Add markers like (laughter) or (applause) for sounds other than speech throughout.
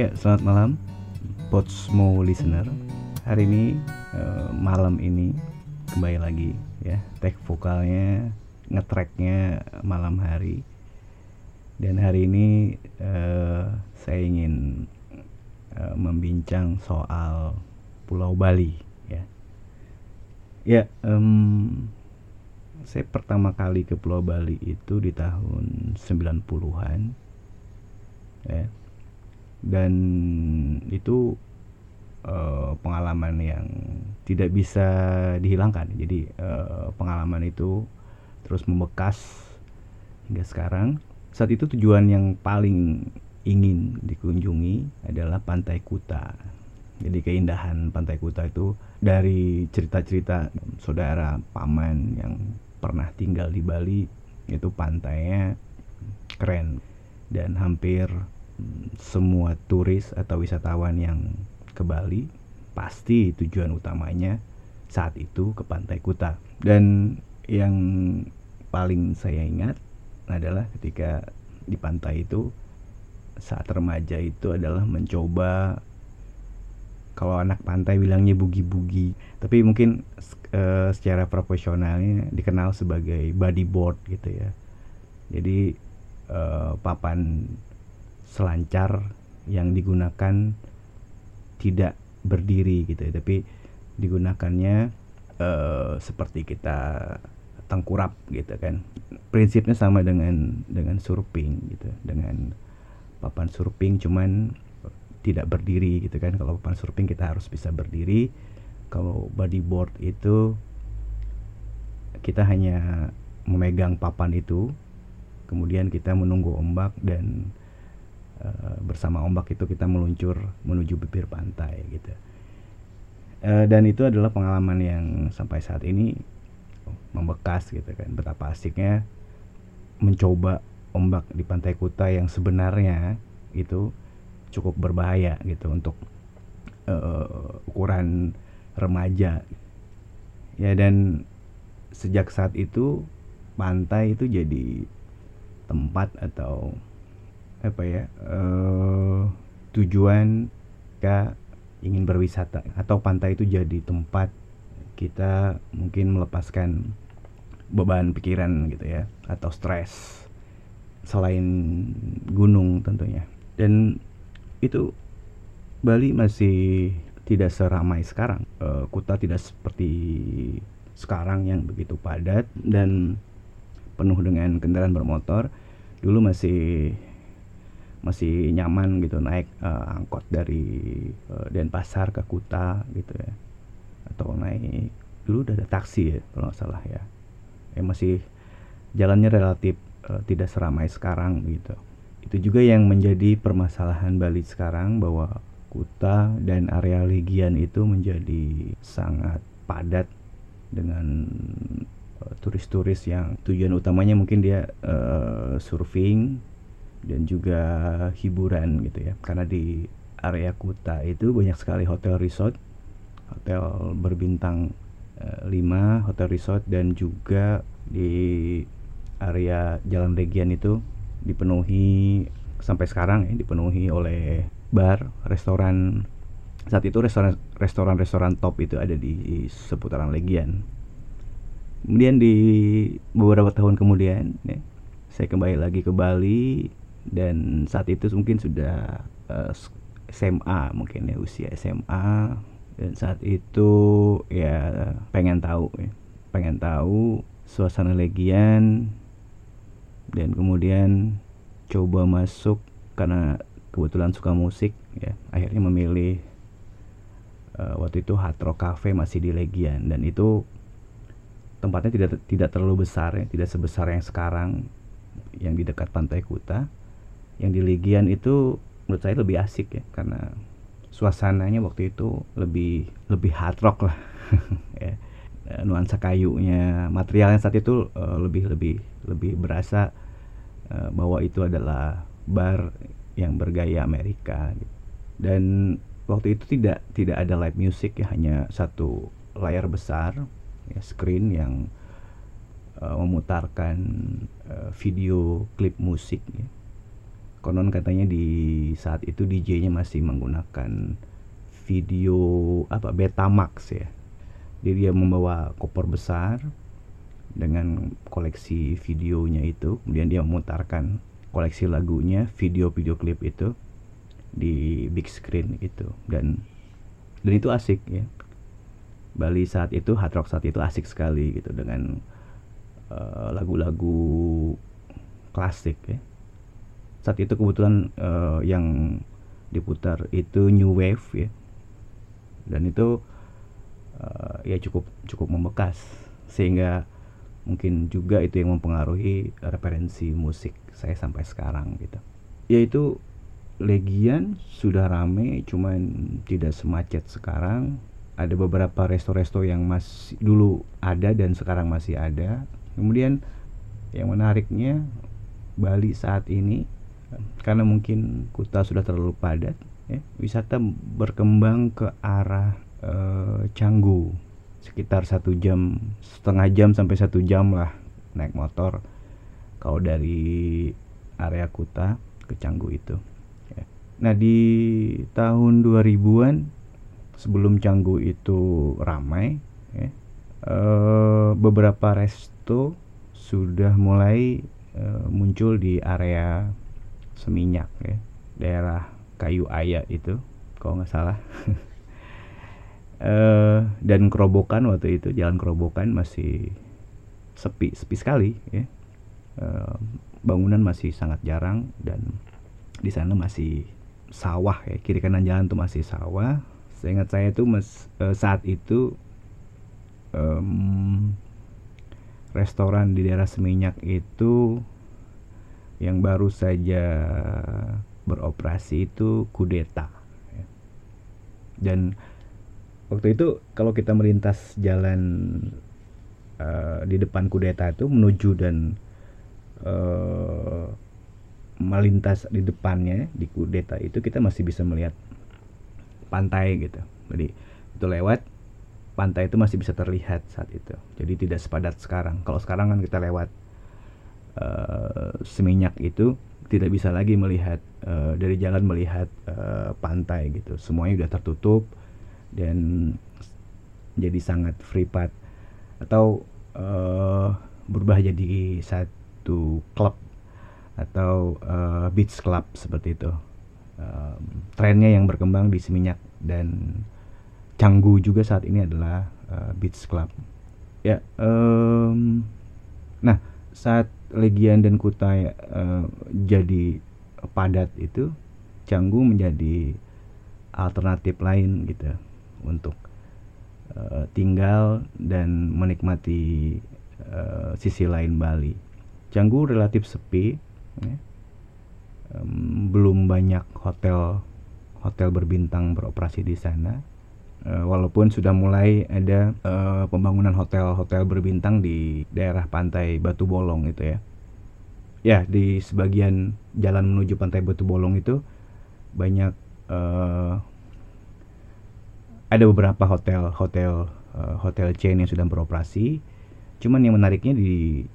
Ya, selamat malam Potsmo listener. Hari ini uh, malam ini kembali lagi ya, tag vokalnya ngetracknya malam hari. Dan hari ini uh, saya ingin uh, membincang soal Pulau Bali ya. Ya, um, saya pertama kali ke Pulau Bali itu di tahun 90-an. Ya dan itu uh, pengalaman yang tidak bisa dihilangkan. Jadi uh, pengalaman itu terus membekas hingga sekarang. Saat itu tujuan yang paling ingin dikunjungi adalah Pantai Kuta. Jadi keindahan Pantai Kuta itu dari cerita-cerita saudara paman yang pernah tinggal di Bali itu pantainya keren. Dan hampir semua turis atau wisatawan yang ke Bali pasti tujuan utamanya saat itu ke Pantai Kuta. Dan yang paling saya ingat adalah ketika di pantai itu saat remaja itu adalah mencoba kalau anak pantai bilangnya bugi-bugi tapi mungkin uh, secara profesionalnya dikenal sebagai bodyboard gitu ya jadi uh, papan selancar yang digunakan tidak berdiri gitu ya. Tapi digunakannya uh, seperti kita tengkurap gitu kan. Prinsipnya sama dengan dengan surfing gitu dengan papan surfing cuman tidak berdiri gitu kan. Kalau papan surfing kita harus bisa berdiri. Kalau bodyboard itu kita hanya memegang papan itu kemudian kita menunggu ombak dan Eh, bersama ombak itu kita meluncur menuju bibir pantai gitu. Uh, dan itu adalah pengalaman yang sampai saat ini membekas gitu kan. Betapa asiknya mencoba ombak di pantai Kuta yang sebenarnya itu cukup berbahaya gitu untuk uh, ukuran remaja. Ya dan sejak saat itu pantai itu jadi tempat atau apa ya uh, tujuan kita ingin berwisata atau pantai itu jadi tempat kita mungkin melepaskan beban pikiran gitu ya atau stres selain gunung tentunya. Dan itu Bali masih tidak seramai sekarang. Uh, Kuta tidak seperti sekarang yang begitu padat dan penuh dengan kendaraan bermotor. Dulu masih masih nyaman gitu naik uh, angkot dari uh, Denpasar ke Kuta gitu ya. Atau naik dulu udah ada taksi ya kalau nggak salah ya. Eh masih jalannya relatif uh, tidak seramai sekarang gitu. Itu juga yang menjadi permasalahan Bali sekarang bahwa Kuta dan area Legian itu menjadi sangat padat dengan turis-turis yang tujuan utamanya mungkin dia uh, surfing dan juga hiburan gitu ya. Karena di area Kuta itu banyak sekali hotel resort hotel berbintang 5 hotel resort dan juga di area Jalan Legian itu dipenuhi sampai sekarang ya dipenuhi oleh bar restoran. Saat itu restoran restoran restoran top itu ada di seputaran Legian. Kemudian di beberapa tahun kemudian ya, saya kembali lagi ke Bali dan saat itu mungkin sudah uh, eh, SMA mungkin ya usia SMA dan saat itu ya pengen tahu ya pengen tahu suasana legian. Dan kemudian coba masuk karena kebetulan suka musik ya akhirnya memilih uh, waktu itu Hard Rock Cafe masih di Legian. Dan itu tempatnya tidak tidak terlalu besar ya tidak sebesar yang sekarang yang di dekat Pantai Kuta yang di Legian itu menurut saya lebih asik ya karena suasananya waktu itu lebih lebih hard rock lah. (laughs) Ya. Eh, nuansa kayunya materialnya saat itu uh, lebih lebih lebih berasa uh, bahwa itu adalah bar yang bergaya Amerika gitu. dan waktu itu tidak tidak ada live music ya hanya satu layar besar ya screen yang memutarkan video klip musik ya konon katanya di saat itu DJ-nya masih menggunakan video apa Betamax ya. Jadi dia membawa koper besar dengan koleksi videonya itu. Kemudian dia memutarkan koleksi lagunya video-video klip itu di big screen itu. Dan dan itu asik ya. Bali saat itu hard rock saat itu asik sekali gitu dengan eh, lagu-lagu uh, klasik ya saat itu kebetulan uh, yang diputar itu new wave ya. Dan itu uh, ya cukup cukup membekas. Sehingga mungkin juga itu yang mempengaruhi referensi musik saya sampai sekarang gitu. Yaitu Legian sudah rame cuman tidak semacet sekarang. Ada beberapa resto-resto yang masih dulu ada dan sekarang masih ada. Kemudian yang menariknya Bali saat ini karena mungkin kota sudah terlalu padat ya, wisata berkembang ke arah e, Canggu. Sekitar satu jam setengah jam sampai satu jam lah naik motor. Kalau dari area Kuta ke Canggu itu Nah di tahun 2000-an sebelum Canggu itu ramai, ya, eh, beberapa resto sudah mulai eh, muncul di area Seminyak, ya, daerah Kayu Aya itu, kalau nggak salah. (laughs) eh, dan kerobokan waktu itu jalan kerobokan masih sepi, sepi sekali, ya. Eh, bangunan masih sangat jarang dan di sana masih sawah ya kiri kanan jalan tuh masih sawah seingat saya tuh mes, uh, saat itu um, restoran di daerah Seminyak itu yang baru saja beroperasi itu kudeta. Dan waktu itu kalau kita melintas jalan uh, di depan kudeta itu menuju dan uh, melintas di depannya di kudeta itu kita masih bisa melihat pantai gitu. Jadi itu lewat pantai itu masih bisa terlihat saat itu. Jadi tidak sepadat sekarang. Kalau sekarang kan kita lewat uh, seminyak itu tidak bisa lagi melihat uh, dari jalan melihat uh, pantai gitu semuanya sudah tertutup dan jadi sangat path atau uh, berubah jadi satu klub atau uh, beach club seperti itu. Um, trennya yang berkembang di Seminyak dan Canggu juga saat ini adalah uh, beach club. Ya, um, nah saat Legian dan Kuta uh, jadi padat itu, Canggu menjadi alternatif lain gitu untuk uh, tinggal dan menikmati uh, sisi lain Bali. Canggu relatif sepi, ya. um, belum banyak hotel hotel berbintang beroperasi di sana uh, walaupun sudah mulai ada uh, pembangunan hotel-hotel berbintang di daerah pantai Batu Bolong itu ya. Ya di sebagian jalan menuju pantai Batu Bolong itu banyak uh, ada beberapa hotel hotel uh, hotel chain yang sudah beroperasi. Cuman yang menariknya di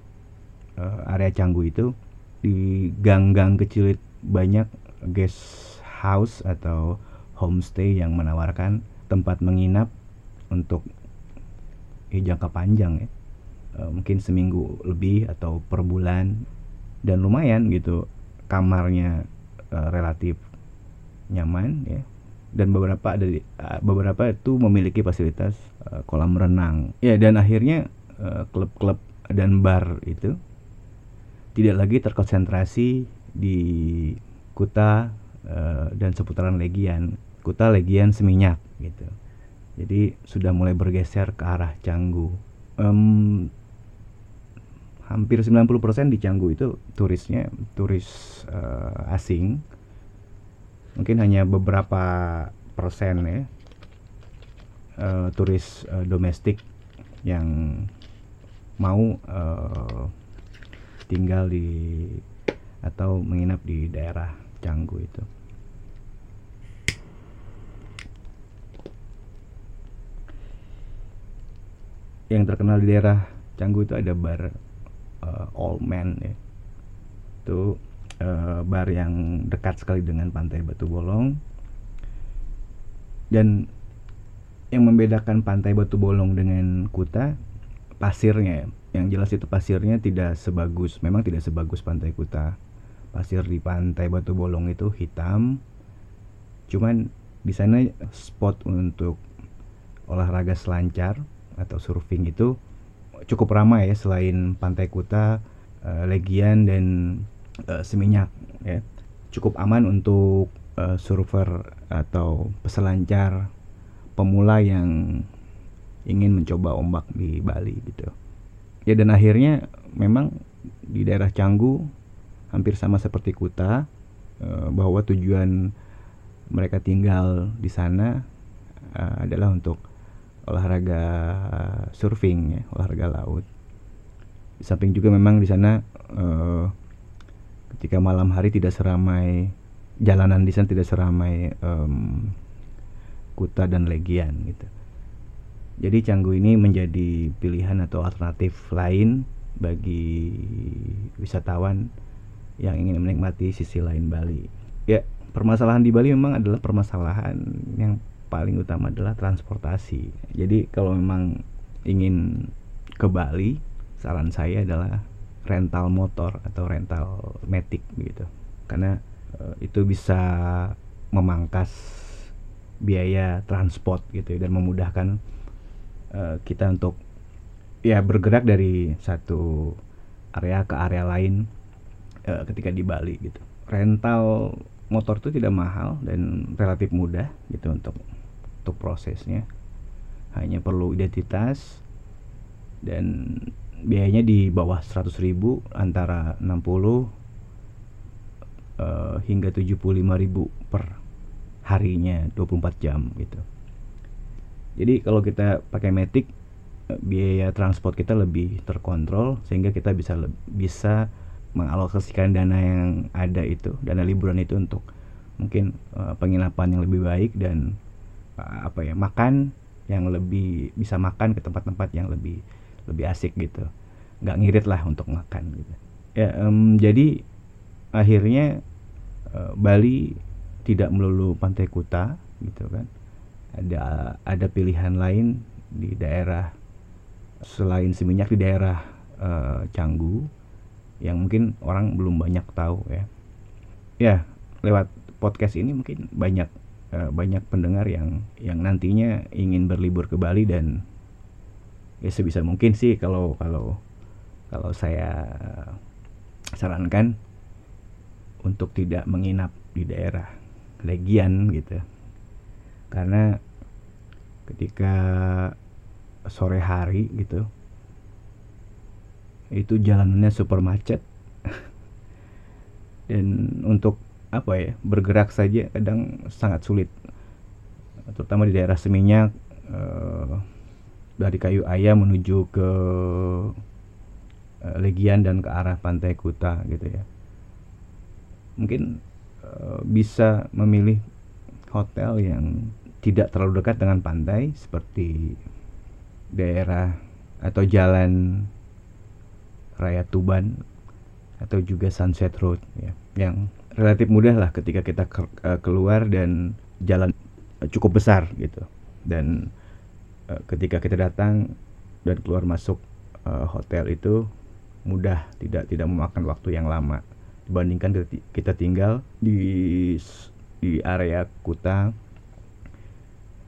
uh, area Canggu itu di gang-gang kecil banyak guest house atau homestay yang menawarkan tempat menginap untuk ya, jangka panjang ya. E, mungkin seminggu lebih atau per bulan. Dan lumayan gitu kamarnya e, relatif nyaman ya. Dan beberapa ada beberapa itu memiliki fasilitas e, kolam renang. Ya dan akhirnya klub-klub dan bar itu tidak lagi terkonsentrasi di Kuta dan seputaran Legian, Kuta Legian Seminyak gitu. Jadi sudah mulai bergeser ke arah Canggu. Um, hampir 90% di Canggu itu turisnya turis uh, asing. Mungkin hanya beberapa persen ya uh, turis uh, domestik yang mau uh, tinggal di atau menginap di daerah Canggu itu. Yang terkenal di daerah Canggu itu ada bar uh, Old Man ya. Itu uh, bar yang dekat sekali dengan pantai Batu Bolong. Dan yang membedakan pantai Batu Bolong dengan Kuta pasirnya yang jelas itu pasirnya tidak sebagus memang tidak sebagus pantai Kuta. Pasir di pantai Batu Bolong itu hitam. Cuman di sana spot untuk olahraga selancar atau surfing itu cukup ramai ya selain pantai Kuta uh, Legian dan uh, Seminyak ya. Cukup aman untuk uh, surfer atau peselancar pemula yang ingin mencoba ombak di Bali gitu. Ya dan akhirnya memang di daerah Canggu hampir sama seperti Kuta bahwa tujuan mereka tinggal di sana adalah untuk olahraga surfing ya olahraga laut di samping juga memang di sana uh, ketika malam hari tidak seramai jalanan di sana tidak seramai um, Kuta dan Legian gitu. Jadi Canggu ini menjadi pilihan atau alternatif lain bagi wisatawan yang ingin menikmati sisi lain Bali. Ya, permasalahan di Bali memang adalah permasalahan yang paling utama adalah transportasi. Jadi kalau memang ingin ke Bali, saran saya adalah rental motor atau rental metik gitu. Karena e, itu bisa memangkas biaya transport gitu ya, dan memudahkan uh, kita untuk ya bergerak dari satu area ke area lain uh, ketika di Bali gitu. Rental motor itu tidak mahal dan relatif mudah gitu untuk untuk prosesnya. Hanya perlu identitas dan biayanya di bawah 100.000 antara 60 uh, hingga 75.000 per harinya 24 jam gitu. Jadi kalau kita pakai Matic eh, biaya transport kita lebih terkontrol sehingga kita bisa bisa mengalokasikan dana yang ada itu, dana liburan itu untuk mungkin uh, penginapan yang lebih baik dan apa ya, makan yang lebih bisa makan ke tempat-tempat yang lebih lebih asik gitu. nggak ngirit lah untuk makan gitu. Ya, um, jadi akhirnya uh, Bali tidak melulu pantai Kuta gitu kan ada ada pilihan lain di daerah selain Seminyak di daerah uh, Canggu yang mungkin orang belum banyak tahu ya ya lewat podcast ini mungkin banyak uh, banyak pendengar yang yang nantinya ingin berlibur ke Bali dan ya sebisa mungkin sih kalau kalau kalau saya sarankan untuk tidak menginap di daerah legian gitu. Karena ketika sore hari gitu itu jalanannya super macet. (laughs) Dan untuk apa ya bergerak saja kadang sangat sulit. Terutama di daerah Seminyak eh, dari Kayu Ayam menuju ke eh, Legian dan ke arah Pantai Kuta gitu ya. Mungkin Eh, bisa memilih hotel yang tidak terlalu dekat dengan pantai seperti daerah atau jalan raya Tuban atau juga Sunset Road ya yang relatif mudah lah ketika kita ke, uh, keluar dan jalan uh, cukup besar gitu dan uh, ketika kita datang dan keluar masuk uh, hotel itu mudah tidak tidak memakan waktu yang lama dibandingkan kita tinggal di di area Kuta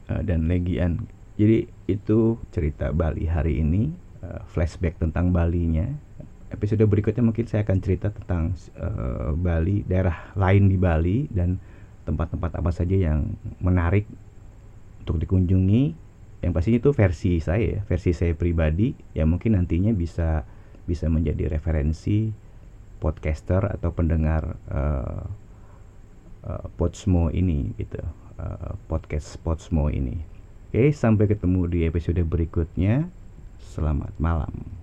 uh, dan Legian. Jadi itu cerita Bali hari ini, uh, flashback tentang Balinya. Episode berikutnya mungkin saya akan cerita tentang uh, Bali, daerah lain di Bali dan tempat-tempat apa saja yang menarik untuk dikunjungi. Yang pastinya itu versi saya, versi saya pribadi yang mungkin nantinya bisa bisa menjadi referensi podcaster atau pendengar uh, uh, Podsmo ini gitu uh, podcast Podsmo ini. Oke sampai ketemu di episode berikutnya. Selamat malam